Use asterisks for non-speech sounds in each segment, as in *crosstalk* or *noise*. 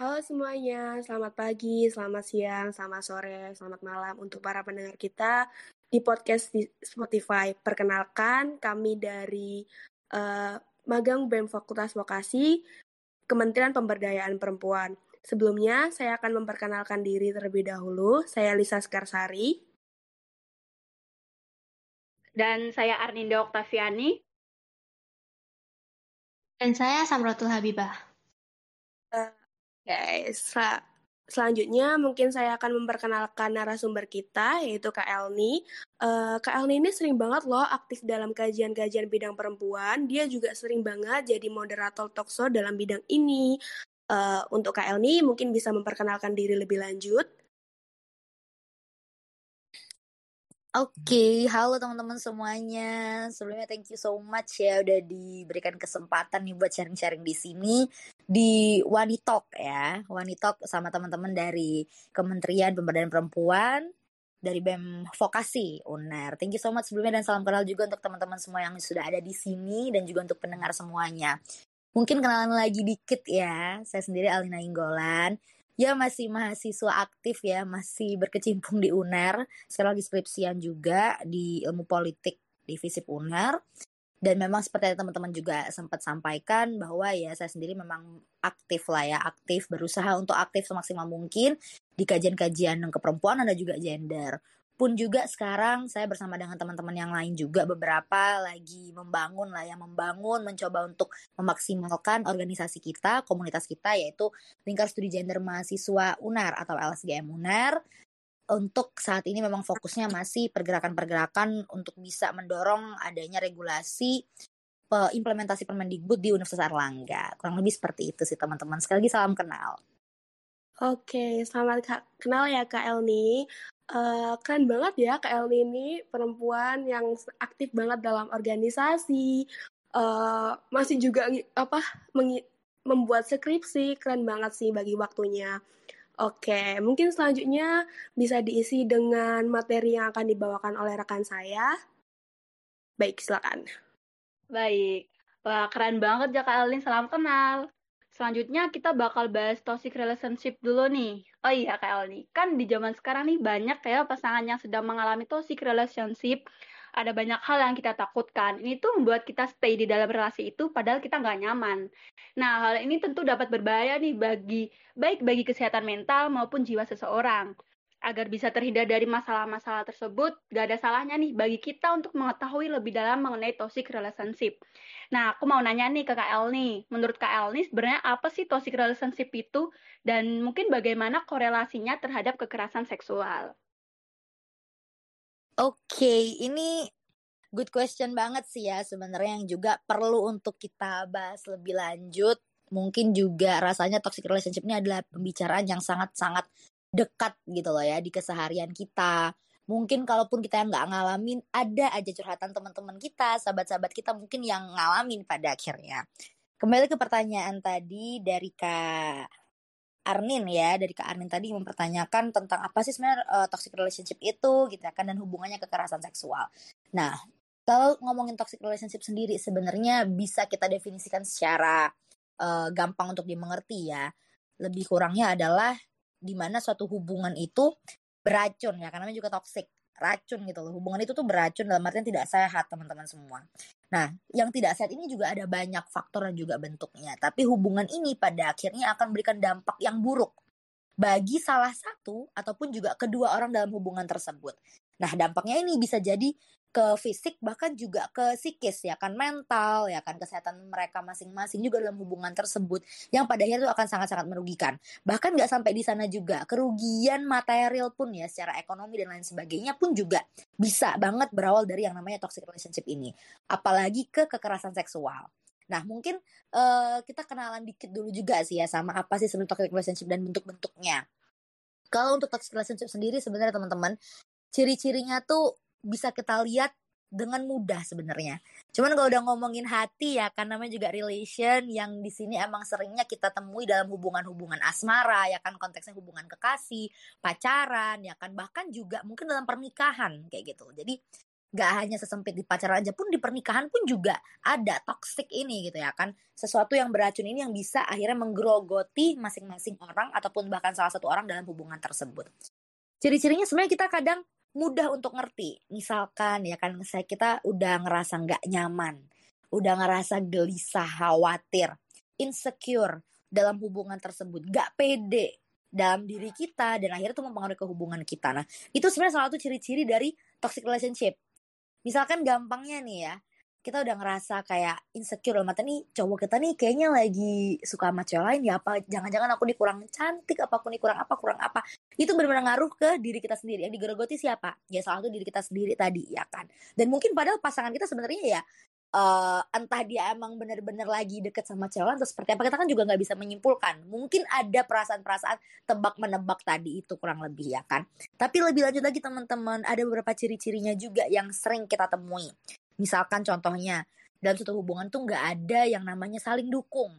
Halo semuanya, selamat pagi, selamat siang, selamat sore, selamat malam untuk para pendengar kita di podcast di Spotify. Perkenalkan, kami dari uh, Magang BEM Fakultas Vokasi, Kementerian Pemberdayaan Perempuan. Sebelumnya, saya akan memperkenalkan diri terlebih dahulu. Saya Lisa Skarsari. Dan saya Arninda Oktaviani. Dan saya Samratul Habibah. Guys, sel selanjutnya mungkin saya akan memperkenalkan narasumber kita, yaitu Kak Elni. Uh, Kak Elni ini sering banget loh aktif dalam kajian-kajian bidang perempuan. Dia juga sering banget jadi moderator talkshow dalam bidang ini. Uh, untuk Kak Elni mungkin bisa memperkenalkan diri lebih lanjut. Oke, okay. halo teman-teman semuanya. Sebelumnya thank you so much ya udah diberikan kesempatan nih buat sharing-sharing di sini di Wanitalk ya. Wanitalk sama teman-teman dari Kementerian Pemberdayaan Perempuan dari BEM Vokasi UNER. Thank you so much sebelumnya dan salam kenal juga untuk teman-teman semua yang sudah ada di sini dan juga untuk pendengar semuanya. Mungkin kenalan lagi dikit ya. Saya sendiri Alina Inggolan. Ya masih mahasiswa aktif ya, masih berkecimpung di UNER. Sekarang lagi skripsian juga di ilmu politik di FISIP UNER. Dan memang seperti teman-teman juga sempat sampaikan bahwa ya saya sendiri memang aktif lah ya, aktif berusaha untuk aktif semaksimal mungkin di kajian-kajian keperempuanan dan juga gender pun juga sekarang saya bersama dengan teman-teman yang lain juga beberapa lagi membangun lah yang membangun mencoba untuk memaksimalkan organisasi kita komunitas kita yaitu lingkar studi gender mahasiswa UNAR atau LSGM UNAR untuk saat ini memang fokusnya masih pergerakan-pergerakan untuk bisa mendorong adanya regulasi implementasi Permendikbud di Universitas Erlangga. Kurang lebih seperti itu sih teman-teman. Sekali lagi salam kenal. Oke, selamat kenal ya Kak Elni. Uh, keren banget ya Elni ini perempuan yang aktif banget dalam organisasi, uh, masih juga apa membuat skripsi, keren banget sih bagi waktunya. Oke, mungkin selanjutnya bisa diisi dengan materi yang akan dibawakan oleh rekan saya. Baik, silakan. Baik. Wah, keren banget ya Kak Elni, salam kenal. Selanjutnya kita bakal bahas toxic relationship dulu nih. Oh iya Kak Elni, kan di zaman sekarang nih banyak ya pasangan yang sedang mengalami toxic relationship. Ada banyak hal yang kita takutkan. Ini tuh membuat kita stay di dalam relasi itu padahal kita nggak nyaman. Nah, hal ini tentu dapat berbahaya nih bagi baik bagi kesehatan mental maupun jiwa seseorang agar bisa terhindar dari masalah-masalah tersebut, gak ada salahnya nih bagi kita untuk mengetahui lebih dalam mengenai toxic relationship. Nah, aku mau nanya nih ke Kak El nih, menurut Kak El nih sebenarnya apa sih toxic relationship itu dan mungkin bagaimana korelasinya terhadap kekerasan seksual? Oke, okay, ini good question banget sih ya sebenarnya yang juga perlu untuk kita bahas lebih lanjut. Mungkin juga rasanya toxic relationship ini adalah pembicaraan yang sangat-sangat dekat gitu loh ya di keseharian kita. Mungkin kalaupun kita nggak ngalamin, ada aja curhatan teman-teman kita, sahabat-sahabat kita mungkin yang ngalamin pada akhirnya. Kembali ke pertanyaan tadi dari Kak Arnin ya, dari Kak Arnin tadi mempertanyakan tentang apa sih sebenarnya uh, toxic relationship itu gitu ya kan dan hubungannya kekerasan seksual. Nah, kalau ngomongin toxic relationship sendiri sebenarnya bisa kita definisikan secara uh, gampang untuk dimengerti ya. Lebih kurangnya adalah di mana suatu hubungan itu beracun ya karena juga toxic racun gitu loh. Hubungan itu tuh beracun dalam artian tidak sehat teman-teman semua. Nah yang tidak sehat ini juga ada banyak faktor dan juga bentuknya tapi hubungan ini pada akhirnya akan memberikan dampak yang buruk bagi salah satu ataupun juga kedua orang dalam hubungan tersebut nah dampaknya ini bisa jadi ke fisik bahkan juga ke psikis ya kan mental ya kan kesehatan mereka masing-masing juga dalam hubungan tersebut yang pada akhirnya itu akan sangat-sangat merugikan. Bahkan nggak sampai di sana juga kerugian material pun ya secara ekonomi dan lain sebagainya pun juga bisa banget berawal dari yang namanya toxic relationship ini. Apalagi ke kekerasan seksual. Nah, mungkin uh, kita kenalan dikit dulu juga sih ya sama apa sih sebenarnya toxic relationship dan bentuk-bentuknya. Kalau untuk toxic relationship sendiri sebenarnya teman-teman, ciri-cirinya tuh bisa kita lihat dengan mudah sebenarnya. Cuman kalau udah ngomongin hati ya kan namanya juga relation yang di sini emang seringnya kita temui dalam hubungan-hubungan asmara ya kan konteksnya hubungan kekasih, pacaran ya kan bahkan juga mungkin dalam pernikahan kayak gitu. Jadi gak hanya sesempit di pacaran aja pun di pernikahan pun juga ada toxic ini gitu ya kan sesuatu yang beracun ini yang bisa akhirnya menggerogoti masing-masing orang ataupun bahkan salah satu orang dalam hubungan tersebut ciri-cirinya sebenarnya kita kadang mudah untuk ngerti. Misalkan ya kan saya kita udah ngerasa nggak nyaman udah ngerasa gelisah khawatir insecure dalam hubungan tersebut gak pede dalam diri kita dan akhirnya itu mempengaruhi ke hubungan kita. Nah itu sebenarnya salah satu ciri-ciri dari toxic relationship. Misalkan gampangnya nih ya kita udah ngerasa kayak insecure loh mata nih cowok kita nih kayaknya lagi suka sama cewek lain ya apa jangan-jangan aku nih kurang cantik apa aku nih kurang apa kurang apa. Itu benar-benar ngaruh ke diri kita sendiri. Yang digerogoti siapa? Ya salah satu diri kita sendiri tadi ya kan? Dan mungkin padahal pasangan kita sebenarnya ya uh, entah dia emang bener-bener lagi deket sama cewek atau seperti apa kita kan juga nggak bisa menyimpulkan. Mungkin ada perasaan-perasaan tebak menebak tadi itu kurang lebih ya kan? Tapi lebih lanjut lagi teman-teman ada beberapa ciri-cirinya juga yang sering kita temui misalkan contohnya dalam suatu hubungan tuh nggak ada yang namanya saling dukung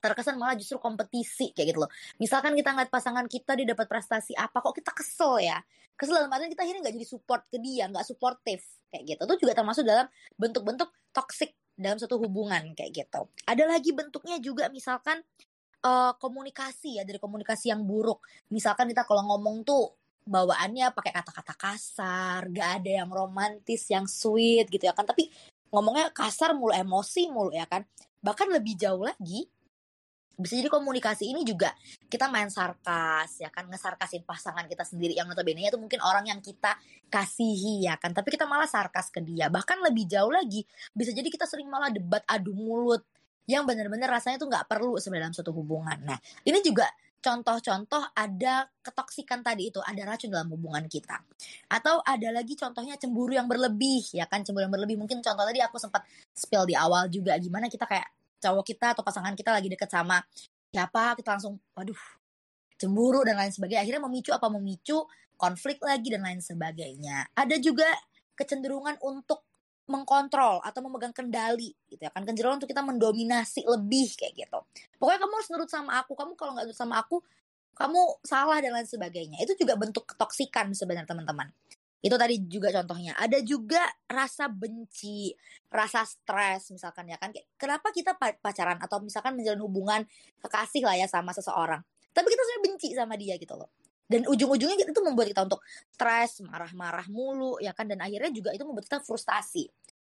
terkesan malah justru kompetisi kayak gitu loh. Misalkan kita ngeliat pasangan kita dia dapat prestasi apa kok kita kesel ya. Kesel dalam artian kita akhirnya nggak jadi support ke dia, nggak suportif kayak gitu. Itu juga termasuk dalam bentuk-bentuk toxic dalam suatu hubungan kayak gitu. Ada lagi bentuknya juga misalkan uh, komunikasi ya dari komunikasi yang buruk. Misalkan kita kalau ngomong tuh bawaannya pakai kata-kata kasar, gak ada yang romantis, yang sweet gitu ya kan. Tapi ngomongnya kasar mulu, emosi mulu ya kan. Bahkan lebih jauh lagi, bisa jadi komunikasi ini juga kita main sarkas ya kan ngesarkasin pasangan kita sendiri yang notabene itu mungkin orang yang kita kasihi ya kan tapi kita malah sarkas ke dia bahkan lebih jauh lagi bisa jadi kita sering malah debat adu mulut yang benar-benar rasanya tuh nggak perlu sebenarnya dalam suatu hubungan nah ini juga contoh-contoh ada ketoksikan tadi itu ada racun dalam hubungan kita. Atau ada lagi contohnya cemburu yang berlebih ya kan? Cemburu yang berlebih. Mungkin contoh tadi aku sempat spill di awal juga gimana kita kayak cowok kita atau pasangan kita lagi deket sama siapa kita langsung waduh cemburu dan lain sebagainya. Akhirnya memicu apa? Memicu konflik lagi dan lain sebagainya. Ada juga kecenderungan untuk mengkontrol atau memegang kendali gitu ya kan kecenderungan untuk kita mendominasi lebih kayak gitu pokoknya kamu harus nurut sama aku kamu kalau nggak nurut sama aku kamu salah dan lain sebagainya itu juga bentuk ketoksikan sebenarnya teman-teman itu tadi juga contohnya. Ada juga rasa benci, rasa stres misalkan ya kan. Kenapa kita pacaran atau misalkan menjalin hubungan kekasih lah ya sama seseorang. Tapi kita sebenarnya benci sama dia gitu loh. Dan ujung-ujungnya itu membuat kita untuk stres, marah-marah mulu ya kan. Dan akhirnya juga itu membuat kita frustasi.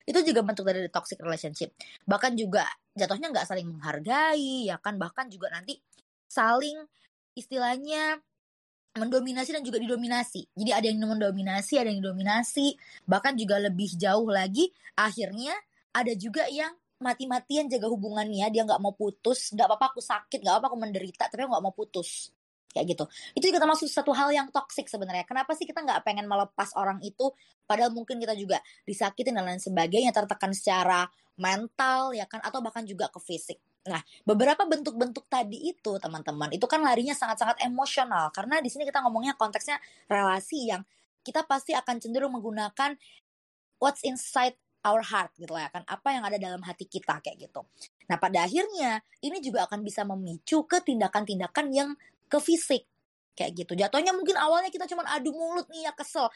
Itu juga bentuk dari toxic relationship. Bahkan juga jatuhnya nggak saling menghargai ya kan. Bahkan juga nanti saling istilahnya mendominasi dan juga didominasi. Jadi ada yang mendominasi, ada yang didominasi, bahkan juga lebih jauh lagi akhirnya ada juga yang mati-matian jaga hubungannya, dia nggak mau putus, nggak apa-apa aku sakit, nggak apa-apa aku menderita, tapi nggak mau putus. Kayak gitu. Itu juga termasuk satu hal yang toksik sebenarnya. Kenapa sih kita nggak pengen melepas orang itu, padahal mungkin kita juga disakitin dan lain sebagainya, tertekan secara mental ya kan, atau bahkan juga ke fisik. Nah, beberapa bentuk-bentuk tadi itu, teman-teman, itu kan larinya sangat-sangat emosional karena di sini kita ngomongnya konteksnya relasi yang kita pasti akan cenderung menggunakan what's inside our heart gitu ya kan, apa yang ada dalam hati kita kayak gitu. Nah, pada akhirnya ini juga akan bisa memicu ke tindakan-tindakan yang ke fisik kayak gitu. Jatuhnya mungkin awalnya kita cuma adu mulut nih ya kesel.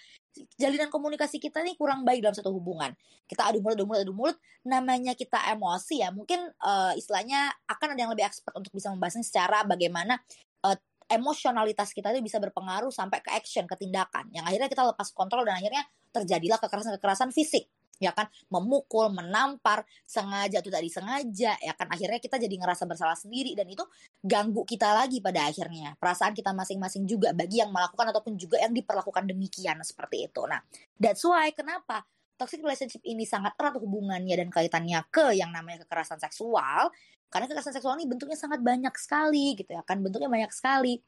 Jalinan komunikasi kita nih kurang baik dalam satu hubungan. Kita adu mulut, adu mulut, adu mulut. Namanya kita emosi ya. Mungkin uh, istilahnya akan ada yang lebih expert untuk bisa membahasnya secara bagaimana uh, emosionalitas kita itu bisa berpengaruh sampai ke action, ke tindakan. Yang akhirnya kita lepas kontrol dan akhirnya terjadilah kekerasan-kekerasan fisik ya kan? Memukul menampar sengaja atau tidak disengaja ya kan? Akhirnya kita jadi ngerasa bersalah sendiri dan itu ganggu kita lagi pada akhirnya. Perasaan kita masing-masing juga bagi yang melakukan ataupun juga yang diperlakukan demikian seperti itu. Nah that's why kenapa toxic relationship ini sangat erat hubungannya dan kaitannya ke yang namanya kekerasan seksual? Karena kekerasan seksual ini bentuknya sangat banyak sekali gitu ya kan? Bentuknya banyak sekali.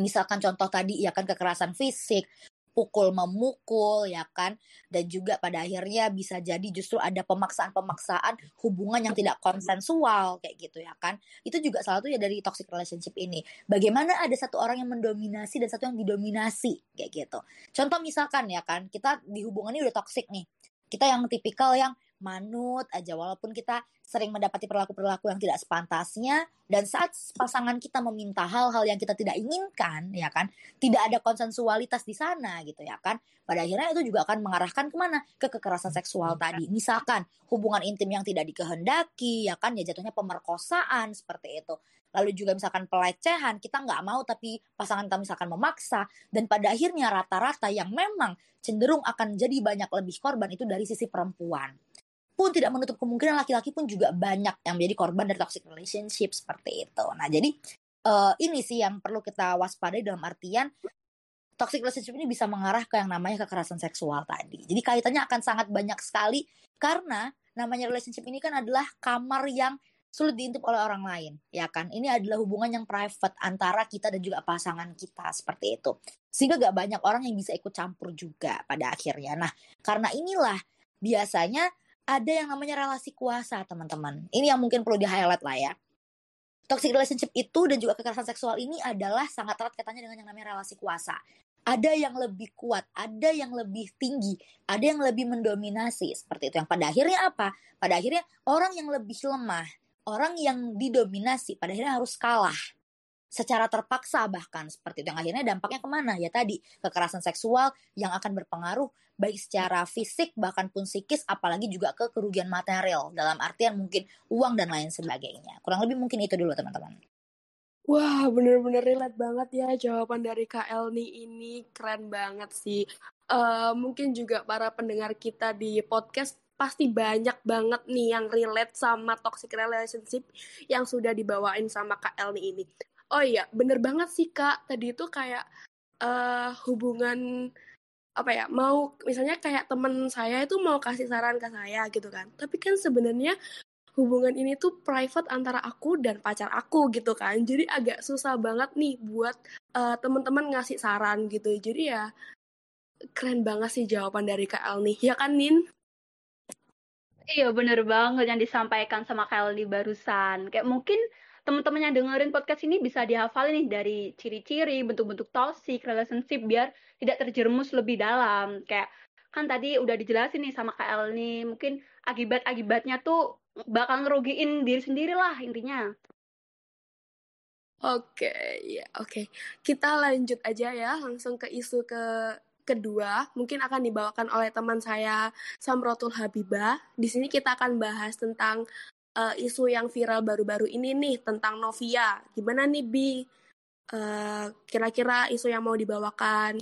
Misalkan contoh tadi ya kan kekerasan fisik pukul memukul ya kan? Dan juga pada akhirnya bisa jadi justru ada pemaksaan-pemaksaan hubungan yang tidak konsensual kayak gitu ya kan? Itu juga salah satu ya dari toxic relationship ini. Bagaimana ada satu orang yang mendominasi dan satu yang didominasi kayak gitu. Contoh misalkan ya kan? Kita di hubungan ini udah toxic nih. Kita yang tipikal yang manut aja walaupun kita sering mendapati perilaku-perilaku yang tidak sepantasnya dan saat pasangan kita meminta hal-hal yang kita tidak inginkan ya kan tidak ada konsensualitas di sana gitu ya kan pada akhirnya itu juga akan mengarahkan ke mana? Ke kekerasan seksual tadi. Misalkan hubungan intim yang tidak dikehendaki ya kan ya jatuhnya pemerkosaan seperti itu. Lalu juga misalkan pelecehan kita nggak mau tapi pasangan kita misalkan memaksa dan pada akhirnya rata-rata yang memang cenderung akan jadi banyak lebih korban itu dari sisi perempuan pun tidak menutup kemungkinan laki-laki pun juga banyak yang menjadi korban dari toxic relationship seperti itu. Nah, jadi uh, ini sih yang perlu kita waspadai dalam artian toxic relationship ini bisa mengarah ke yang namanya kekerasan seksual tadi. Jadi kaitannya akan sangat banyak sekali karena namanya relationship ini kan adalah kamar yang sulit diintip oleh orang lain, ya kan? Ini adalah hubungan yang private antara kita dan juga pasangan kita seperti itu. Sehingga gak banyak orang yang bisa ikut campur juga pada akhirnya. Nah, karena inilah biasanya ada yang namanya relasi kuasa, teman-teman. Ini yang mungkin perlu di-highlight lah ya. Toxic relationship itu dan juga kekerasan seksual ini adalah sangat erat kaitannya dengan yang namanya relasi kuasa. Ada yang lebih kuat, ada yang lebih tinggi, ada yang lebih mendominasi seperti itu. Yang pada akhirnya apa? Pada akhirnya orang yang lebih lemah, orang yang didominasi pada akhirnya harus kalah secara terpaksa bahkan seperti itu. Yang akhirnya dampaknya ke mana? Ya tadi kekerasan seksual yang akan berpengaruh baik secara fisik bahkan pun psikis apalagi juga ke kerugian material dalam artian mungkin uang dan lain sebagainya. Kurang lebih mungkin itu dulu teman-teman. Wah, bener-bener relate banget ya jawaban dari Kak Elni ini. Keren banget sih. Uh, mungkin juga para pendengar kita di podcast pasti banyak banget nih yang relate sama toxic relationship yang sudah dibawain sama Kak Elni ini oh iya bener banget sih kak. Tadi itu kayak uh, hubungan apa ya mau misalnya kayak temen saya itu mau kasih saran ke saya gitu kan. Tapi kan sebenarnya hubungan ini tuh private antara aku dan pacar aku gitu kan. Jadi agak susah banget nih buat uh, teman-teman ngasih saran gitu. Jadi ya keren banget sih jawaban dari Kak El nih. Ya kan Nin? Iya bener banget yang disampaikan sama Kak Elni barusan. Kayak mungkin teman-teman yang dengerin podcast ini bisa dihafal nih dari ciri-ciri bentuk-bentuk toxic relationship biar tidak terjerumus lebih dalam kayak kan tadi udah dijelasin nih sama KL nih mungkin akibat-akibatnya tuh bakal ngerugiin diri sendiri lah intinya Oke, okay, ya oke. Okay. Kita lanjut aja ya, langsung ke isu ke kedua. Mungkin akan dibawakan oleh teman saya Samrotul Habibah. Di sini kita akan bahas tentang uh, isu yang viral baru-baru ini nih tentang Novia. Gimana nih Bi? Uh, kira-kira isu yang mau dibawakan?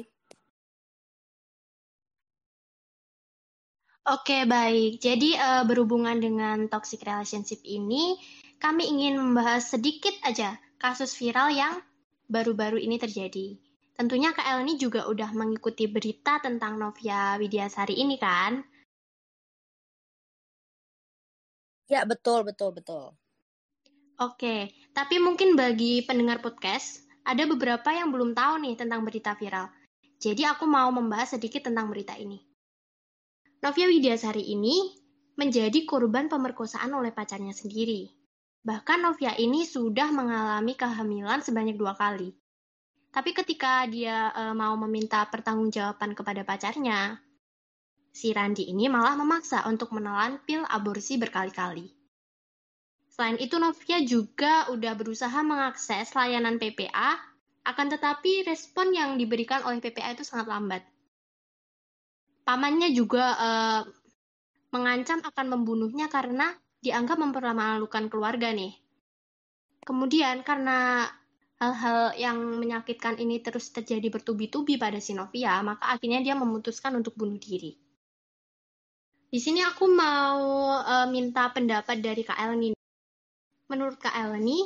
Oke, baik. Jadi uh, berhubungan dengan toxic relationship ini, kami ingin membahas sedikit aja kasus viral yang baru-baru ini terjadi. Tentunya KL ini juga udah mengikuti berita tentang Novia Widiasari ini kan? Ya, betul, betul, betul. Oke, tapi mungkin bagi pendengar podcast, ada beberapa yang belum tahu nih tentang berita viral. Jadi aku mau membahas sedikit tentang berita ini. Novia Widyasari ini menjadi korban pemerkosaan oleh pacarnya sendiri. Bahkan Novia ini sudah mengalami kehamilan sebanyak dua kali. Tapi ketika dia e, mau meminta pertanggungjawaban kepada pacarnya, si Randi ini malah memaksa untuk menelan pil aborsi berkali-kali. Selain itu, Novia juga udah berusaha mengakses layanan PPA, akan tetapi respon yang diberikan oleh PPA itu sangat lambat. Pamannya juga eh, mengancam akan membunuhnya karena dianggap mempermalukan keluarga nih. Kemudian karena hal-hal yang menyakitkan ini terus terjadi bertubi-tubi pada si Novia, maka akhirnya dia memutuskan untuk bunuh diri. Di sini aku mau uh, minta pendapat dari Kak Elni. Menurut Kak Elni,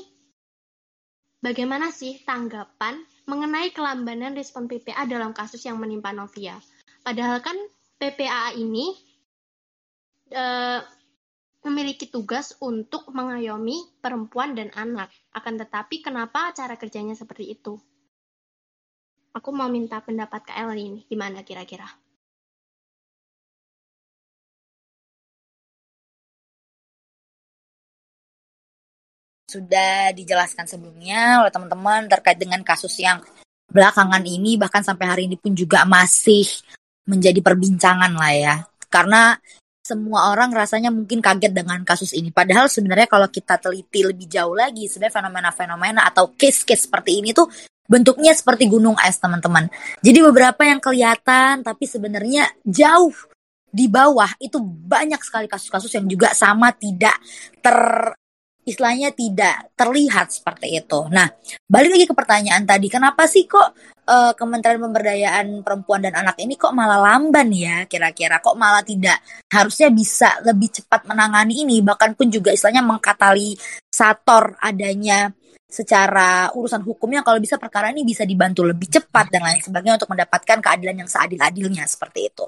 bagaimana sih tanggapan mengenai kelambanan respon PPA dalam kasus yang menimpa Novia? Padahal kan PPA ini uh, memiliki tugas untuk mengayomi perempuan dan anak. Akan tetapi kenapa cara kerjanya seperti itu? Aku mau minta pendapat Kak Elni ini, gimana kira-kira? Sudah dijelaskan sebelumnya oleh teman-teman terkait dengan kasus yang belakangan ini bahkan sampai hari ini pun juga masih menjadi perbincangan lah ya. Karena semua orang rasanya mungkin kaget dengan kasus ini. Padahal sebenarnya kalau kita teliti lebih jauh lagi, sebenarnya fenomena-fenomena atau case-case seperti ini tuh bentuknya seperti gunung es, teman-teman. Jadi beberapa yang kelihatan tapi sebenarnya jauh di bawah itu banyak sekali kasus-kasus yang juga sama tidak ter istilahnya tidak terlihat seperti itu. Nah, balik lagi ke pertanyaan tadi, kenapa sih kok uh, Kementerian Pemberdayaan Perempuan dan Anak ini kok malah lamban ya kira-kira? Kok malah tidak harusnya bisa lebih cepat menangani ini, bahkan pun juga istilahnya mengkatalisator adanya secara urusan hukumnya kalau bisa perkara ini bisa dibantu lebih cepat dan lain sebagainya untuk mendapatkan keadilan yang seadil-adilnya seperti itu.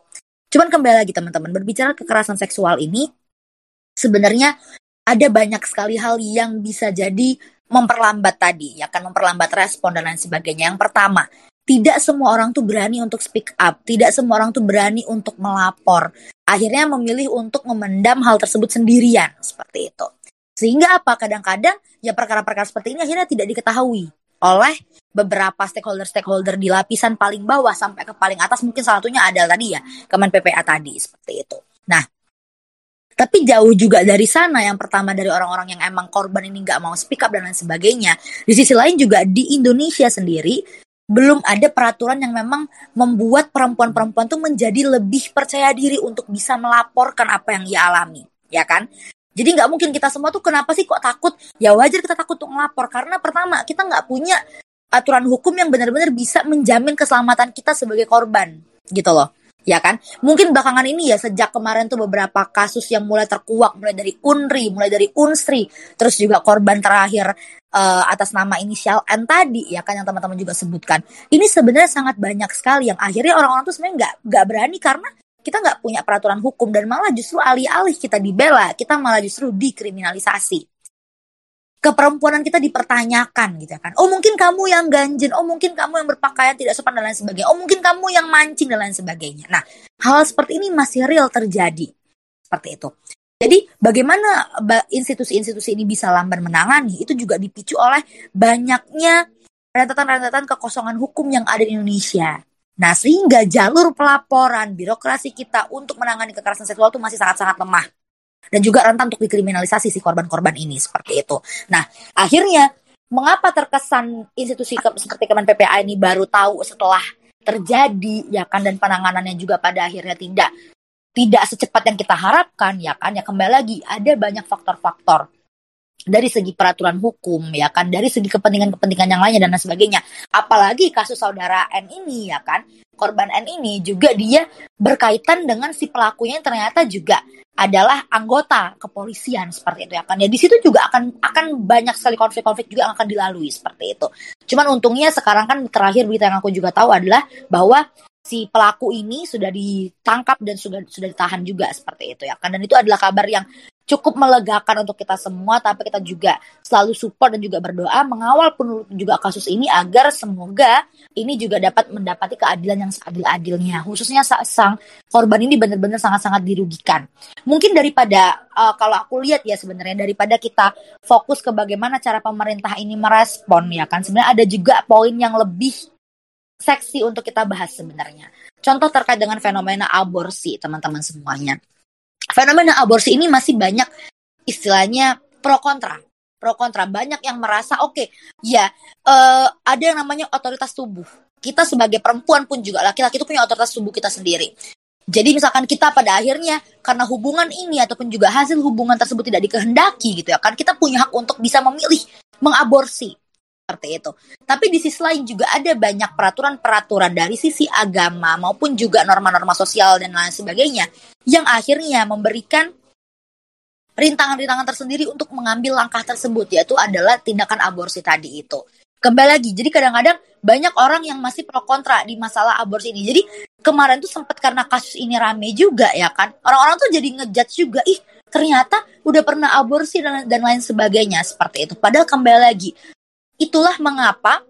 Cuman kembali lagi teman-teman, berbicara kekerasan seksual ini sebenarnya ada banyak sekali hal yang bisa jadi memperlambat tadi, ya kan memperlambat respon dan lain sebagainya. Yang pertama, tidak semua orang tuh berani untuk speak up, tidak semua orang tuh berani untuk melapor. Akhirnya memilih untuk memendam hal tersebut sendirian, seperti itu. Sehingga apa? Kadang-kadang ya perkara-perkara seperti ini akhirnya tidak diketahui oleh beberapa stakeholder-stakeholder di lapisan paling bawah sampai ke paling atas mungkin salah satunya adalah tadi ya Kemen PPA tadi seperti itu. Nah, tapi jauh juga dari sana yang pertama dari orang-orang yang emang korban ini nggak mau speak up dan lain sebagainya. Di sisi lain juga di Indonesia sendiri belum ada peraturan yang memang membuat perempuan-perempuan tuh menjadi lebih percaya diri untuk bisa melaporkan apa yang ia alami, ya kan? Jadi nggak mungkin kita semua tuh kenapa sih kok takut? Ya wajar kita takut untuk melapor karena pertama kita nggak punya aturan hukum yang benar-benar bisa menjamin keselamatan kita sebagai korban, gitu loh ya kan? Mungkin belakangan ini ya sejak kemarin tuh beberapa kasus yang mulai terkuak mulai dari Unri, mulai dari Unsri, terus juga korban terakhir uh, atas nama inisial N tadi ya kan yang teman-teman juga sebutkan. Ini sebenarnya sangat banyak sekali yang akhirnya orang-orang tuh sebenarnya nggak nggak berani karena kita nggak punya peraturan hukum dan malah justru alih-alih kita dibela, kita malah justru dikriminalisasi keperempuanan kita dipertanyakan gitu kan. Oh mungkin kamu yang ganjen, oh mungkin kamu yang berpakaian tidak sopan dan lain sebagainya. Oh mungkin kamu yang mancing dan lain sebagainya. Nah, hal seperti ini masih real terjadi. Seperti itu. Jadi bagaimana institusi-institusi ini bisa lamban menangani itu juga dipicu oleh banyaknya rentetan-rentetan kekosongan hukum yang ada di Indonesia. Nah, sehingga jalur pelaporan birokrasi kita untuk menangani kekerasan seksual itu masih sangat-sangat lemah dan juga rentan untuk dikriminalisasi si korban-korban ini seperti itu. Nah, akhirnya mengapa terkesan institusi ke, seperti Kemen PPA ini baru tahu setelah terjadi ya kan dan penanganannya juga pada akhirnya tidak tidak secepat yang kita harapkan ya kan ya kembali lagi ada banyak faktor-faktor dari segi peraturan hukum ya kan? Dari segi kepentingan-kepentingan yang lainnya dan lain sebagainya. Apalagi kasus saudara N ini ya kan? Korban N ini juga dia berkaitan dengan si pelakunya yang ternyata juga adalah anggota kepolisian seperti itu ya kan? Ya di situ juga akan akan banyak sekali konflik-konflik juga yang akan dilalui seperti itu. Cuman untungnya sekarang kan terakhir berita yang aku juga tahu adalah bahwa si pelaku ini sudah ditangkap dan sudah sudah ditahan juga seperti itu ya kan? Dan itu adalah kabar yang cukup melegakan untuk kita semua tapi kita juga selalu support dan juga berdoa mengawal pun juga kasus ini agar semoga ini juga dapat mendapati keadilan yang seadil-adilnya. Khususnya sang korban ini benar-benar sangat-sangat dirugikan. Mungkin daripada uh, kalau aku lihat ya sebenarnya daripada kita fokus ke bagaimana cara pemerintah ini merespon ya kan sebenarnya ada juga poin yang lebih seksi untuk kita bahas sebenarnya. Contoh terkait dengan fenomena aborsi teman-teman semuanya fenomena aborsi ini masih banyak istilahnya pro kontra pro kontra. Banyak yang merasa oke okay, ya uh, ada yang namanya otoritas tubuh. Kita sebagai perempuan pun juga laki-laki itu punya otoritas tubuh kita sendiri. Jadi misalkan kita pada akhirnya karena hubungan ini ataupun juga hasil hubungan tersebut tidak dikehendaki gitu ya kan kita punya hak untuk bisa memilih mengaborsi seperti itu. Tapi di sisi lain juga ada banyak peraturan-peraturan dari sisi agama maupun juga norma-norma sosial dan lain sebagainya yang akhirnya memberikan rintangan-rintangan tersendiri untuk mengambil langkah tersebut yaitu adalah tindakan aborsi tadi itu. Kembali lagi, jadi kadang-kadang banyak orang yang masih pro kontra di masalah aborsi ini. Jadi kemarin tuh sempat karena kasus ini rame juga ya kan. Orang-orang tuh jadi ngejudge juga, ih ternyata udah pernah aborsi dan, dan lain sebagainya seperti itu. Padahal kembali lagi, itulah mengapa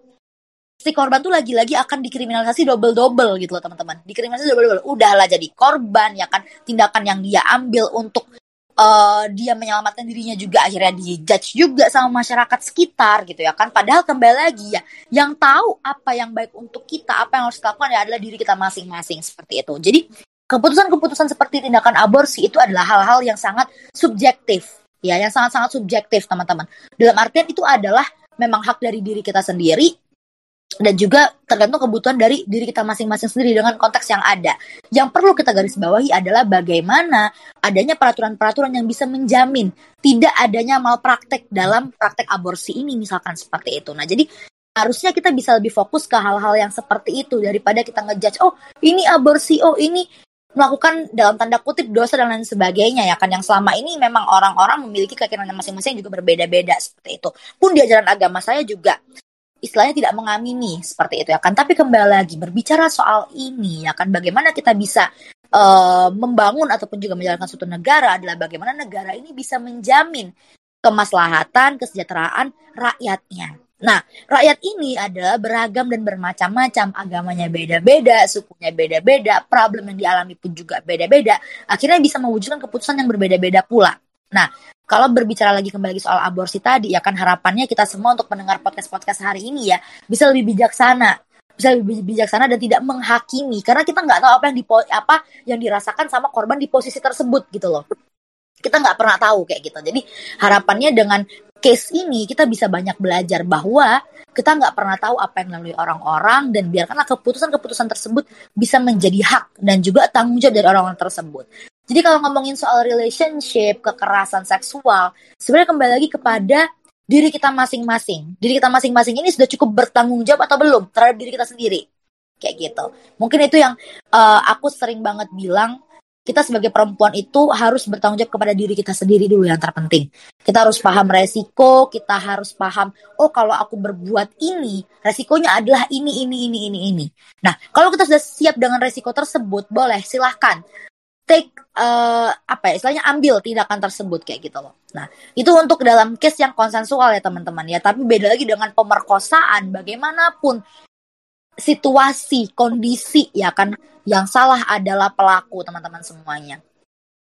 si korban tuh lagi-lagi akan dikriminalisasi double-double gitu loh teman-teman. Dikriminalisasi double-double. Udahlah jadi korban ya kan tindakan yang dia ambil untuk uh, dia menyelamatkan dirinya juga akhirnya dijudge juga sama masyarakat sekitar gitu ya kan. Padahal kembali lagi ya yang tahu apa yang baik untuk kita, apa yang harus dilakukan ya adalah diri kita masing-masing seperti itu. Jadi keputusan-keputusan seperti tindakan aborsi itu adalah hal-hal yang sangat subjektif ya yang sangat-sangat subjektif teman-teman dalam artian itu adalah memang hak dari diri kita sendiri dan juga tergantung kebutuhan dari diri kita masing-masing sendiri dengan konteks yang ada. Yang perlu kita garis bawahi adalah bagaimana adanya peraturan-peraturan yang bisa menjamin tidak adanya malpraktek dalam praktek aborsi ini misalkan seperti itu. Nah, jadi harusnya kita bisa lebih fokus ke hal-hal yang seperti itu daripada kita ngejudge oh ini aborsi oh ini melakukan dalam tanda kutip dosa dan lain sebagainya ya kan? Yang selama ini memang orang-orang memiliki keyakinan masing-masing juga berbeda-beda seperti itu. Pun di ajaran agama saya juga istilahnya tidak mengamini seperti itu ya kan? Tapi kembali lagi berbicara soal ini ya kan? Bagaimana kita bisa uh, membangun ataupun juga menjalankan suatu negara adalah bagaimana negara ini bisa menjamin kemaslahatan kesejahteraan rakyatnya Nah, rakyat ini adalah beragam dan bermacam-macam, agamanya beda-beda, sukunya beda-beda, problem yang dialami pun juga beda-beda. Akhirnya bisa mewujudkan keputusan yang berbeda-beda pula. Nah, kalau berbicara lagi kembali soal aborsi tadi, ya kan harapannya kita semua untuk mendengar podcast-podcast hari ini ya bisa lebih bijaksana, bisa lebih bijaksana dan tidak menghakimi karena kita nggak tahu apa yang di apa yang dirasakan sama korban di posisi tersebut gitu loh kita nggak pernah tahu kayak gitu. Jadi harapannya dengan case ini kita bisa banyak belajar bahwa kita nggak pernah tahu apa yang melalui orang-orang dan biarkanlah keputusan-keputusan tersebut bisa menjadi hak dan juga tanggung jawab dari orang-orang tersebut. Jadi kalau ngomongin soal relationship, kekerasan seksual, sebenarnya kembali lagi kepada diri kita masing-masing. Diri kita masing-masing ini sudah cukup bertanggung jawab atau belum terhadap diri kita sendiri. Kayak gitu. Mungkin itu yang uh, aku sering banget bilang kita sebagai perempuan itu harus bertanggung jawab kepada diri kita sendiri dulu yang terpenting. Kita harus paham resiko, kita harus paham, oh kalau aku berbuat ini, resikonya adalah ini, ini, ini, ini, ini. Nah, kalau kita sudah siap dengan resiko tersebut, boleh silahkan take uh, apa ya istilahnya ambil tindakan tersebut kayak gitu loh. Nah itu untuk dalam case yang konsensual ya teman-teman ya. Tapi beda lagi dengan pemerkosaan bagaimanapun situasi kondisi ya kan? Yang salah adalah pelaku teman-teman semuanya.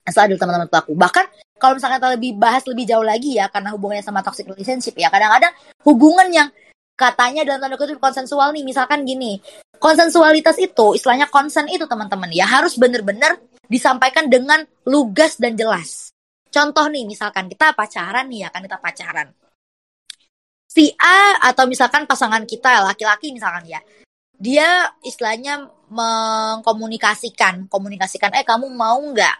Yang salah adalah teman-teman pelaku. Bahkan kalau misalnya kita lebih bahas lebih jauh lagi ya karena hubungannya sama toxic relationship ya kadang-kadang hubungan yang katanya dalam tanda kutip konsensual nih misalkan gini konsensualitas itu istilahnya konsen itu teman-teman ya harus benar-benar disampaikan dengan lugas dan jelas. Contoh nih misalkan kita pacaran nih ya kan kita pacaran. Si A atau misalkan pasangan kita laki-laki misalkan ya dia istilahnya mengkomunikasikan komunikasikan eh kamu mau nggak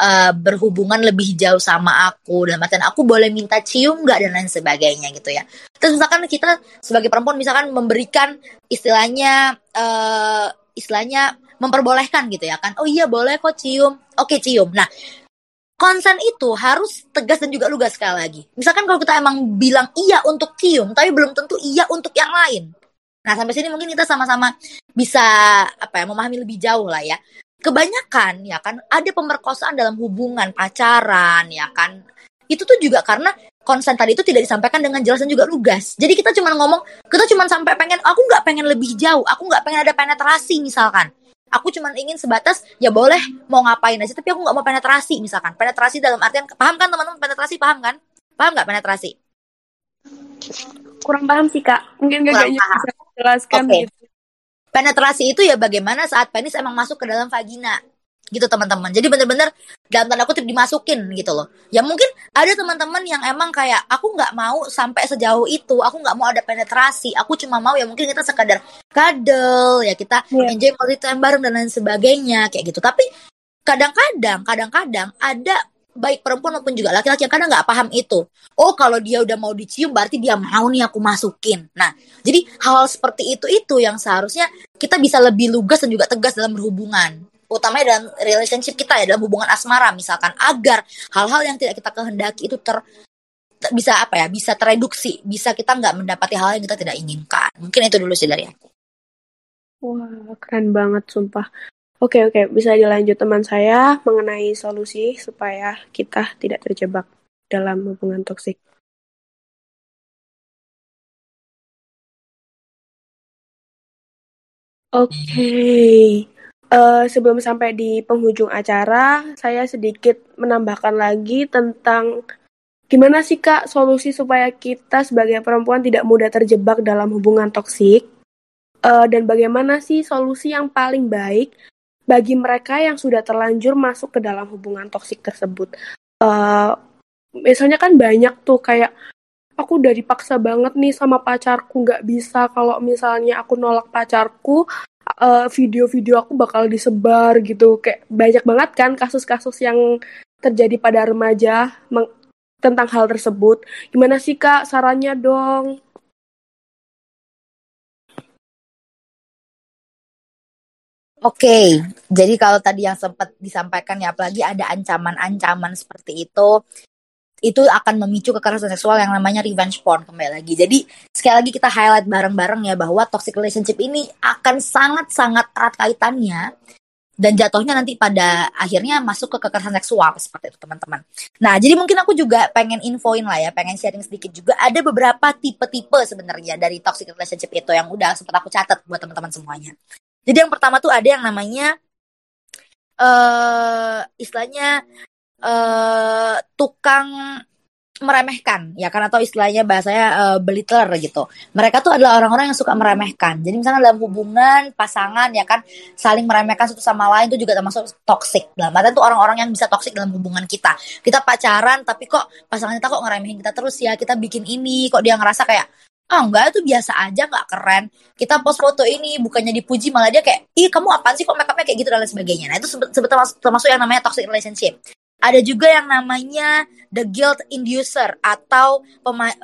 uh, berhubungan lebih jauh sama aku? Dan artian aku boleh minta cium nggak? Dan lain sebagainya gitu ya. Terus misalkan kita sebagai perempuan misalkan memberikan istilahnya uh, istilahnya memperbolehkan gitu ya kan. Oh iya boleh kok cium. Oke cium. Nah konsen itu harus tegas dan juga lugas sekali lagi. Misalkan kalau kita emang bilang iya untuk cium tapi belum tentu iya untuk yang lain Nah, sampai sini mungkin kita sama-sama bisa apa ya, memahami lebih jauh lah ya. Kebanyakan ya kan ada pemerkosaan dalam hubungan pacaran ya kan. Itu tuh juga karena konsen tadi itu tidak disampaikan dengan jelas dan juga lugas. Jadi kita cuma ngomong, kita cuma sampai pengen, aku nggak pengen lebih jauh, aku nggak pengen ada penetrasi misalkan. Aku cuma ingin sebatas ya boleh mau ngapain aja, tapi aku nggak mau penetrasi misalkan. Penetrasi dalam artian paham kan teman-teman penetrasi paham kan? Paham nggak penetrasi? Kurang paham sih kak. Mungkin gak bisa jelaskan okay. gitu. Penetrasi itu ya bagaimana saat penis emang masuk ke dalam vagina gitu teman-teman. Jadi bener-bener dalam tanda kutip dimasukin gitu loh. Ya mungkin ada teman-teman yang emang kayak aku nggak mau sampai sejauh itu. Aku nggak mau ada penetrasi. Aku cuma mau ya mungkin kita sekadar kadel ya kita yeah. enjoy quality time bareng dan lain sebagainya kayak gitu. Tapi kadang-kadang kadang-kadang ada baik perempuan maupun juga laki-laki kadang nggak paham itu. Oh kalau dia udah mau dicium berarti dia mau nih aku masukin. Nah jadi hal, -hal seperti itu itu yang seharusnya kita bisa lebih lugas dan juga tegas dalam berhubungan. Utamanya dalam relationship kita ya dalam hubungan asmara misalkan agar hal-hal yang tidak kita kehendaki itu ter bisa apa ya bisa tereduksi bisa kita nggak mendapati hal yang kita tidak inginkan mungkin itu dulu sih dari aku wah keren banget sumpah Oke, oke, bisa dilanjut teman saya mengenai solusi supaya kita tidak terjebak dalam hubungan toksik. Oke, uh, sebelum sampai di penghujung acara, saya sedikit menambahkan lagi tentang gimana sih kak solusi supaya kita sebagai perempuan tidak mudah terjebak dalam hubungan toksik, uh, dan bagaimana sih solusi yang paling baik bagi mereka yang sudah terlanjur masuk ke dalam hubungan toksik tersebut. Uh, misalnya kan banyak tuh kayak aku udah dipaksa banget nih sama pacarku nggak bisa. Kalau misalnya aku nolak pacarku video video-video aku bakal disebar gitu. Kayak banyak banget kan kasus-kasus yang terjadi pada remaja tentang hal tersebut. Gimana sih kak sarannya dong Oke, jadi kalau tadi yang sempat disampaikan ya, apalagi ada ancaman-ancaman seperti itu, itu akan memicu kekerasan seksual yang namanya revenge porn kembali lagi. Jadi sekali lagi kita highlight bareng-bareng ya bahwa toxic relationship ini akan sangat-sangat erat kaitannya dan jatuhnya nanti pada akhirnya masuk ke kekerasan seksual seperti itu teman-teman. Nah jadi mungkin aku juga pengen infoin lah ya, pengen sharing sedikit juga ada beberapa tipe-tipe sebenarnya dari toxic relationship itu yang udah sempat aku catat buat teman-teman semuanya. Jadi yang pertama tuh ada yang namanya uh, istilahnya uh, tukang meremehkan ya kan atau istilahnya bahasanya uh, gitu. Mereka tuh adalah orang-orang yang suka meremehkan. Jadi misalnya dalam hubungan pasangan ya kan saling meremehkan satu sama lain itu juga termasuk toxic. Dalam artian tuh orang-orang yang bisa toxic dalam hubungan kita. Kita pacaran tapi kok pasangan kita kok ngeremehin kita terus ya. Kita bikin ini kok dia ngerasa kayak ah enggak itu biasa aja nggak keren. Kita post foto ini bukannya dipuji malah dia kayak ih kamu apaan sih kok makeupnya kayak gitu dan lain sebagainya. Nah itu sebetulnya termasuk yang namanya toxic relationship. Ada juga yang namanya the guilt inducer atau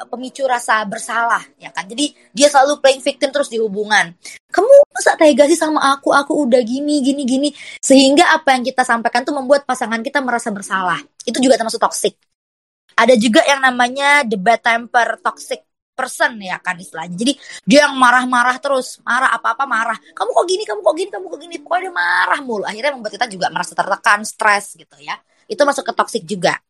pemicu rasa bersalah ya kan? Jadi dia selalu playing victim terus di hubungan. Kamu masa tega sih sama aku? Aku udah gini gini gini. Sehingga apa yang kita sampaikan tuh membuat pasangan kita merasa bersalah. Itu juga termasuk toxic. Ada juga yang namanya the bad temper toxic person ya kan istilahnya. Jadi dia yang marah-marah terus, marah apa-apa marah. Kamu kok gini, kamu kok gini, kamu kok gini. Pokoknya dia marah mulu. Akhirnya membuat kita juga merasa tertekan, stres gitu ya. Itu masuk ke toxic juga.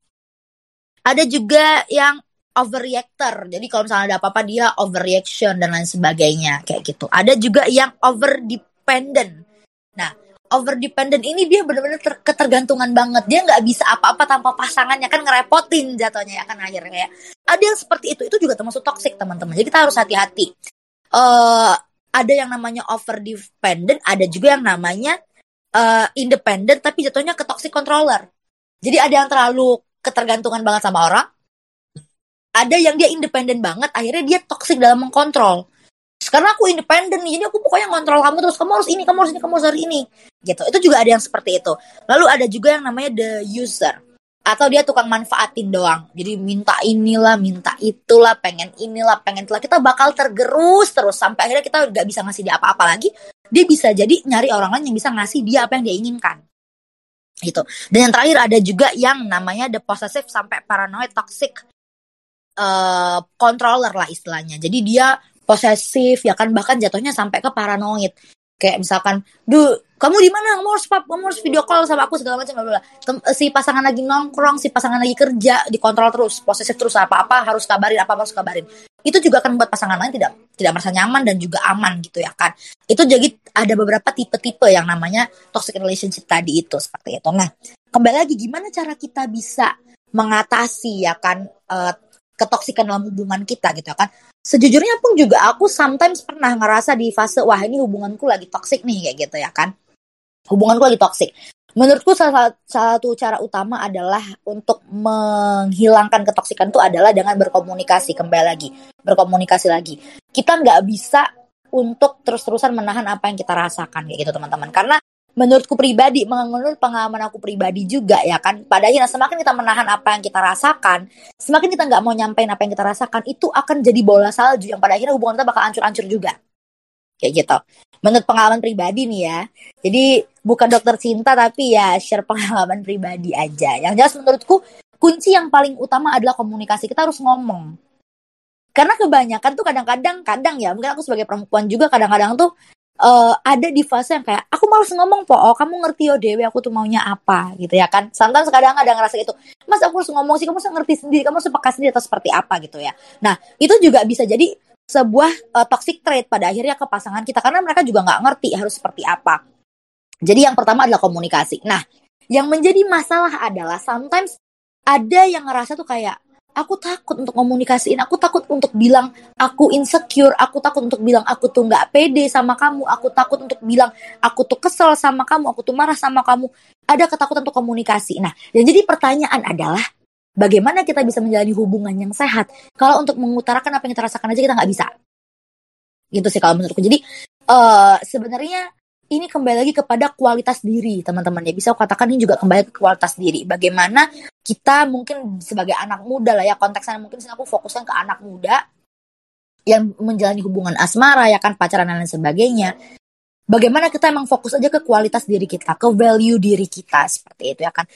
Ada juga yang overreactor. Jadi kalau misalnya ada apa-apa dia overreaction dan lain sebagainya kayak gitu. Ada juga yang over dependent. Nah, over dependent ini dia benar-benar ketergantungan banget. Dia nggak bisa apa-apa tanpa pasangannya kan ngerepotin jatuhnya ya kan akhirnya ya. Ada yang seperti itu itu juga termasuk toxic teman-teman. Jadi kita harus hati-hati. Uh, ada yang namanya over dependent ada juga yang namanya uh, independent tapi jatuhnya ke toxic controller. Jadi ada yang terlalu ketergantungan banget sama orang ada yang dia independen banget akhirnya dia toxic dalam mengkontrol karena aku independen jadi aku pokoknya ngontrol kamu terus kamu harus ini kamu harus ini kamu harus ini. Gitu. Itu juga ada yang seperti itu. Lalu ada juga yang namanya the user. Atau dia tukang manfaatin doang. Jadi minta inilah minta itulah pengen inilah pengen itulah. Kita bakal tergerus terus sampai akhirnya kita nggak bisa ngasih dia apa-apa lagi. Dia bisa jadi nyari orang lain yang bisa ngasih dia apa yang dia inginkan. Gitu. Dan yang terakhir ada juga yang namanya the possessive sampai paranoid toxic uh, controller lah istilahnya. Jadi dia posesif ya kan? Bahkan jatuhnya sampai ke paranoid. Kayak misalkan duh kamu di mana? Kamu harus pap kamu harus video call sama aku segala macam bla si pasangan lagi nongkrong si pasangan lagi kerja dikontrol terus posesif terus apa apa harus kabarin apa harus kabarin. Itu juga akan membuat pasangan lain tidak tidak merasa nyaman dan juga aman gitu ya kan? Itu jadi ada beberapa tipe-tipe yang namanya toxic relationship tadi itu seperti itu. Nah kembali lagi gimana cara kita bisa mengatasi ya kan? Uh, ketoksikan dalam hubungan kita gitu kan. Sejujurnya pun juga aku sometimes pernah ngerasa di fase wah ini hubunganku lagi toksik nih kayak gitu ya kan. Hubunganku lagi toksik. Menurutku salah satu cara utama adalah untuk menghilangkan ketoksikan itu adalah dengan berkomunikasi kembali lagi, berkomunikasi lagi. Kita nggak bisa untuk terus-terusan menahan apa yang kita rasakan kayak gitu teman-teman. Karena menurutku pribadi, menurut pengalaman aku pribadi juga ya kan, pada akhirnya semakin kita menahan apa yang kita rasakan, semakin kita nggak mau nyampein apa yang kita rasakan, itu akan jadi bola salju yang pada akhirnya hubungan kita bakal hancur-hancur juga. Kayak gitu. Menurut pengalaman pribadi nih ya. Jadi bukan dokter cinta tapi ya share pengalaman pribadi aja. Yang jelas menurutku kunci yang paling utama adalah komunikasi. Kita harus ngomong. Karena kebanyakan tuh kadang-kadang, kadang ya, mungkin aku sebagai perempuan juga kadang-kadang tuh uh, ada di fase yang kayak aku malas ngomong po. Oh kamu ngerti yo dewi aku tuh maunya apa gitu ya kan. Sometimes kadang ada ngerasa itu mas aku harus ngomong sih kamu harus ngerti sendiri kamu peka sendiri atau seperti apa gitu ya. Nah itu juga bisa jadi sebuah uh, toxic trait pada akhirnya ke pasangan kita karena mereka juga nggak ngerti harus seperti apa. Jadi yang pertama adalah komunikasi. Nah yang menjadi masalah adalah sometimes ada yang ngerasa tuh kayak aku takut untuk komunikasiin, aku takut untuk bilang aku insecure, aku takut untuk bilang aku tuh nggak pede sama kamu, aku takut untuk bilang aku tuh kesel sama kamu, aku tuh marah sama kamu. Ada ketakutan untuk komunikasi. Nah, dan jadi pertanyaan adalah bagaimana kita bisa menjalani hubungan yang sehat kalau untuk mengutarakan apa yang kita rasakan aja kita nggak bisa. Gitu sih kalau menurutku. Jadi uh, sebenarnya ini kembali lagi kepada kualitas diri teman-teman. Ya bisa aku katakan ini juga kembali ke kualitas diri. Bagaimana kita mungkin sebagai anak muda lah ya konteksnya mungkin aku fokuskan ke anak muda yang menjalani hubungan asmara ya kan pacaran dan lain sebagainya. Bagaimana kita emang fokus aja ke kualitas diri kita ke value diri kita seperti itu ya kan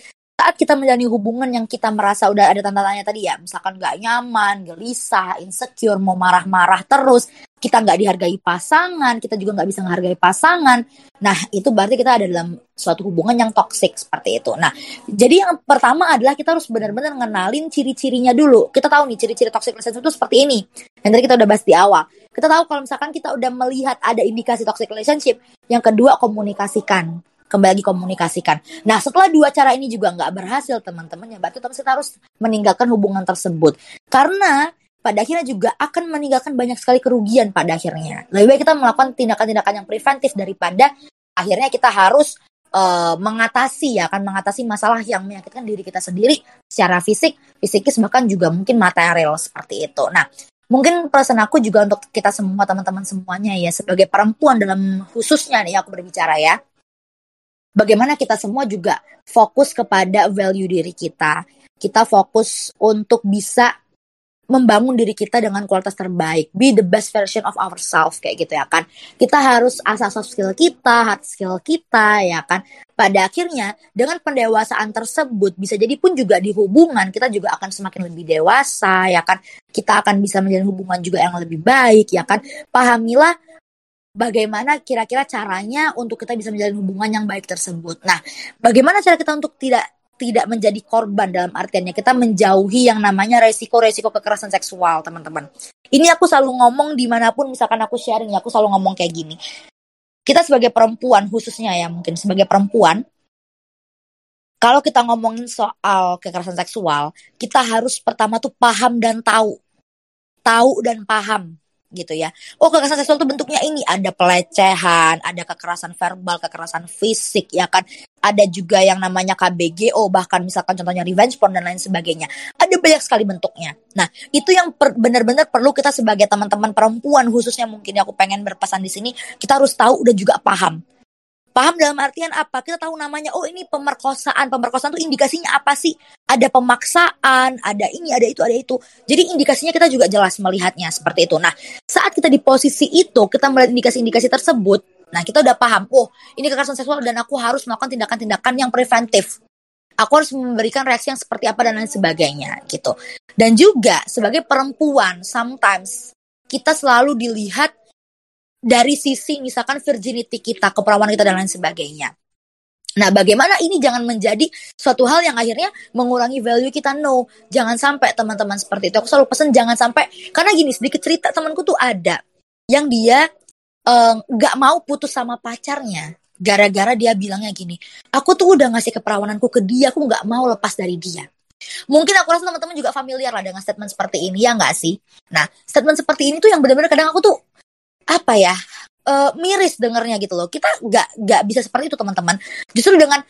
saat kita menjalani hubungan yang kita merasa udah ada tanda tanya tadi ya misalkan gak nyaman gelisah insecure mau marah-marah terus kita nggak dihargai pasangan kita juga nggak bisa menghargai pasangan nah itu berarti kita ada dalam suatu hubungan yang toxic seperti itu. Nah jadi yang pertama adalah kita harus benar-benar ngenalin ciri-cirinya dulu. Kita tahu nih ciri-ciri toxic relationship itu seperti ini yang tadi kita udah bahas di awal. Kita tahu kalau misalkan kita udah melihat ada indikasi toxic relationship yang kedua komunikasikan kembali lagi komunikasikan. Nah, setelah dua cara ini juga nggak berhasil, teman-teman, ya berarti kita harus meninggalkan hubungan tersebut. Karena pada akhirnya juga akan meninggalkan banyak sekali kerugian pada akhirnya. Lebih baik kita melakukan tindakan-tindakan yang preventif daripada akhirnya kita harus uh, mengatasi ya kan mengatasi masalah yang menyakitkan diri kita sendiri secara fisik, fisikis bahkan juga mungkin material seperti itu. Nah, mungkin pesan aku juga untuk kita semua teman-teman semuanya ya sebagai perempuan dalam khususnya nih aku berbicara ya bagaimana kita semua juga fokus kepada value diri kita. Kita fokus untuk bisa membangun diri kita dengan kualitas terbaik, be the best version of ourselves kayak gitu ya kan. Kita harus asah soft skill kita, hard skill kita ya kan. Pada akhirnya dengan pendewasaan tersebut bisa jadi pun juga di hubungan kita juga akan semakin lebih dewasa ya kan. Kita akan bisa menjalin hubungan juga yang lebih baik ya kan. Pahamilah bagaimana kira-kira caranya untuk kita bisa menjalin hubungan yang baik tersebut. Nah, bagaimana cara kita untuk tidak tidak menjadi korban dalam artiannya kita menjauhi yang namanya resiko-resiko kekerasan seksual, teman-teman. Ini aku selalu ngomong di mana pun misalkan aku sharing, aku selalu ngomong kayak gini. Kita sebagai perempuan khususnya ya mungkin sebagai perempuan, kalau kita ngomongin soal kekerasan seksual, kita harus pertama tuh paham dan tahu. Tahu dan paham gitu ya. Oh kekerasan seksual itu bentuknya ini ada pelecehan, ada kekerasan verbal, kekerasan fisik ya kan. Ada juga yang namanya KBGO bahkan misalkan contohnya revenge porn dan lain sebagainya. Ada banyak sekali bentuknya. Nah itu yang benar-benar perlu kita sebagai teman-teman perempuan khususnya mungkin aku pengen berpesan di sini kita harus tahu dan juga paham Paham dalam artian apa? Kita tahu namanya, oh ini pemerkosaan. Pemerkosaan itu indikasinya apa sih? Ada pemaksaan, ada ini, ada itu, ada itu. Jadi indikasinya kita juga jelas melihatnya seperti itu. Nah, saat kita di posisi itu, kita melihat indikasi-indikasi tersebut, nah kita udah paham, oh ini kekerasan seksual dan aku harus melakukan tindakan-tindakan yang preventif. Aku harus memberikan reaksi yang seperti apa dan lain sebagainya gitu. Dan juga sebagai perempuan, sometimes kita selalu dilihat dari sisi misalkan virginity kita, keperawanan kita dan lain sebagainya. Nah, bagaimana ini jangan menjadi suatu hal yang akhirnya mengurangi value kita? No, jangan sampai teman-teman seperti itu. Aku selalu pesen jangan sampai karena gini sedikit cerita temanku tuh ada yang dia eh, nggak mau putus sama pacarnya gara-gara dia bilangnya gini, aku tuh udah ngasih keperawananku ke dia, aku nggak mau lepas dari dia. Mungkin aku rasa teman-teman juga familiar lah dengan statement seperti ini ya nggak sih? Nah, statement seperti ini tuh yang benar-benar kadang aku tuh apa ya uh, miris dengernya gitu loh. Kita nggak nggak bisa seperti itu teman-teman. Justru dengan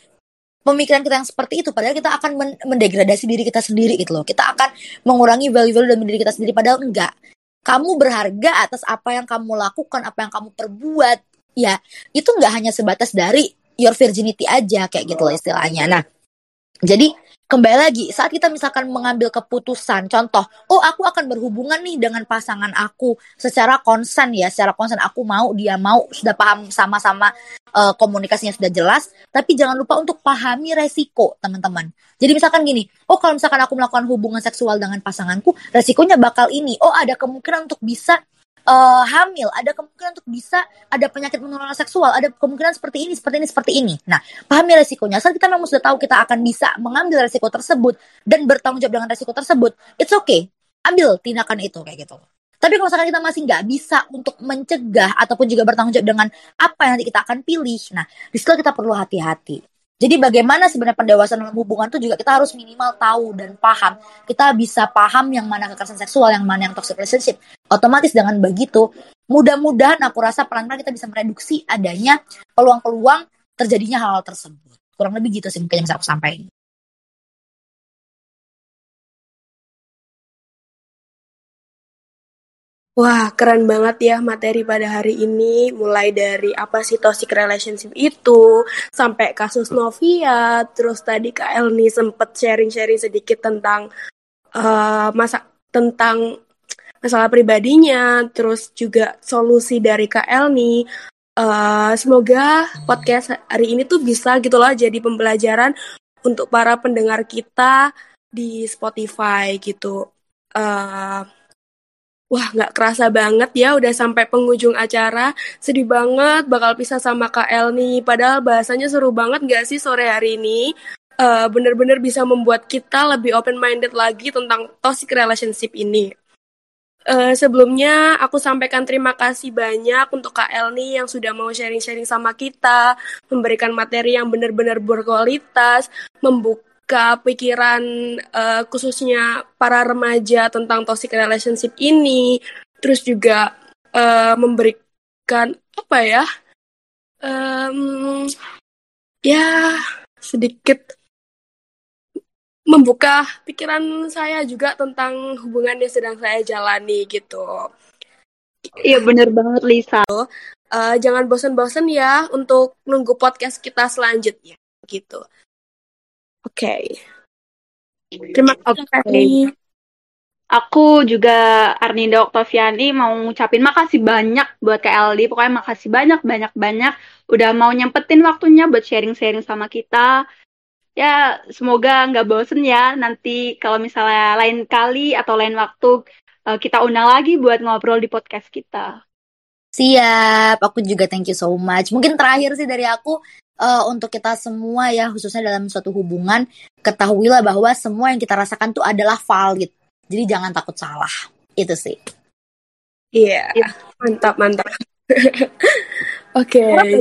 pemikiran kita yang seperti itu padahal kita akan men mendegradasi diri kita sendiri gitu loh. Kita akan mengurangi value-value dalam diri kita sendiri padahal enggak kamu berharga atas apa yang kamu lakukan apa yang kamu perbuat ya. Itu nggak hanya sebatas dari your virginity aja kayak gitu loh istilahnya. Nah jadi kembali lagi saat kita misalkan mengambil keputusan contoh oh aku akan berhubungan nih dengan pasangan aku secara konsen ya secara konsen aku mau dia mau sudah paham sama-sama uh, komunikasinya sudah jelas tapi jangan lupa untuk pahami resiko teman-teman. Jadi misalkan gini oh kalau misalkan aku melakukan hubungan seksual dengan pasanganku resikonya bakal ini oh ada kemungkinan untuk bisa uh, hamil, ada kemungkinan untuk bisa ada penyakit menular seksual, ada kemungkinan seperti ini, seperti ini, seperti ini. Nah, pahami resikonya. Saat kita memang sudah tahu kita akan bisa mengambil resiko tersebut dan bertanggung jawab dengan resiko tersebut, it's okay. Ambil tindakan itu kayak gitu. Tapi kalau misalkan kita masih nggak bisa untuk mencegah ataupun juga bertanggung jawab dengan apa yang nanti kita akan pilih, nah di situ kita perlu hati-hati. Jadi bagaimana sebenarnya pendewasaan dalam hubungan itu juga kita harus minimal tahu dan paham. Kita bisa paham yang mana kekerasan seksual, yang mana yang toxic relationship. Otomatis dengan begitu, mudah-mudahan aku rasa pelan-pelan kita bisa mereduksi adanya peluang-peluang terjadinya hal-hal tersebut. Kurang lebih gitu sih mungkin yang bisa aku sampaikan. Wah, keren banget ya materi pada hari ini. Mulai dari apa sih toxic relationship itu, sampai kasus Novia, terus tadi Kak Elni sempet sharing-sharing sedikit tentang uh, masa tentang masalah pribadinya, terus juga solusi dari Kak Elni. Uh, semoga podcast hari ini tuh bisa gitu loh jadi pembelajaran untuk para pendengar kita di Spotify gitu. Uh, Wah, nggak kerasa banget ya udah sampai penghujung acara. Sedih banget bakal pisah sama Kak El nih. Padahal bahasanya seru banget nggak sih sore hari ini? Uh, bener-bener bisa membuat kita lebih open-minded lagi tentang toxic relationship ini. Uh, sebelumnya aku sampaikan terima kasih banyak untuk Kak El nih yang sudah mau sharing-sharing sama kita, memberikan materi yang benar-benar berkualitas, membuka membuka pikiran uh, khususnya para remaja tentang toxic relationship ini, terus juga uh, memberikan apa ya, um, ya sedikit membuka pikiran saya juga tentang hubungan yang sedang saya jalani gitu. Iya bener banget Lisa. Uh, jangan bosan-bosan ya untuk nunggu podcast kita selanjutnya gitu. Oke. Okay. Terima kasih. Okay. Aku juga Arninda Oktaviani mau ngucapin makasih banyak buat KLD. Pokoknya makasih banyak banyak banyak udah mau nyempetin waktunya buat sharing-sharing sama kita. Ya, semoga nggak bosen ya nanti kalau misalnya lain kali atau lain waktu eh, kita undang lagi buat ngobrol di podcast kita. Siap, aku juga thank you so much. Mungkin terakhir sih dari aku, uh, untuk kita semua ya khususnya dalam suatu hubungan ketahuilah bahwa semua yang kita rasakan tuh adalah valid. Jadi jangan takut salah. Itu sih. Iya. Yeah, mantap mantap. *laughs* Oke. Okay.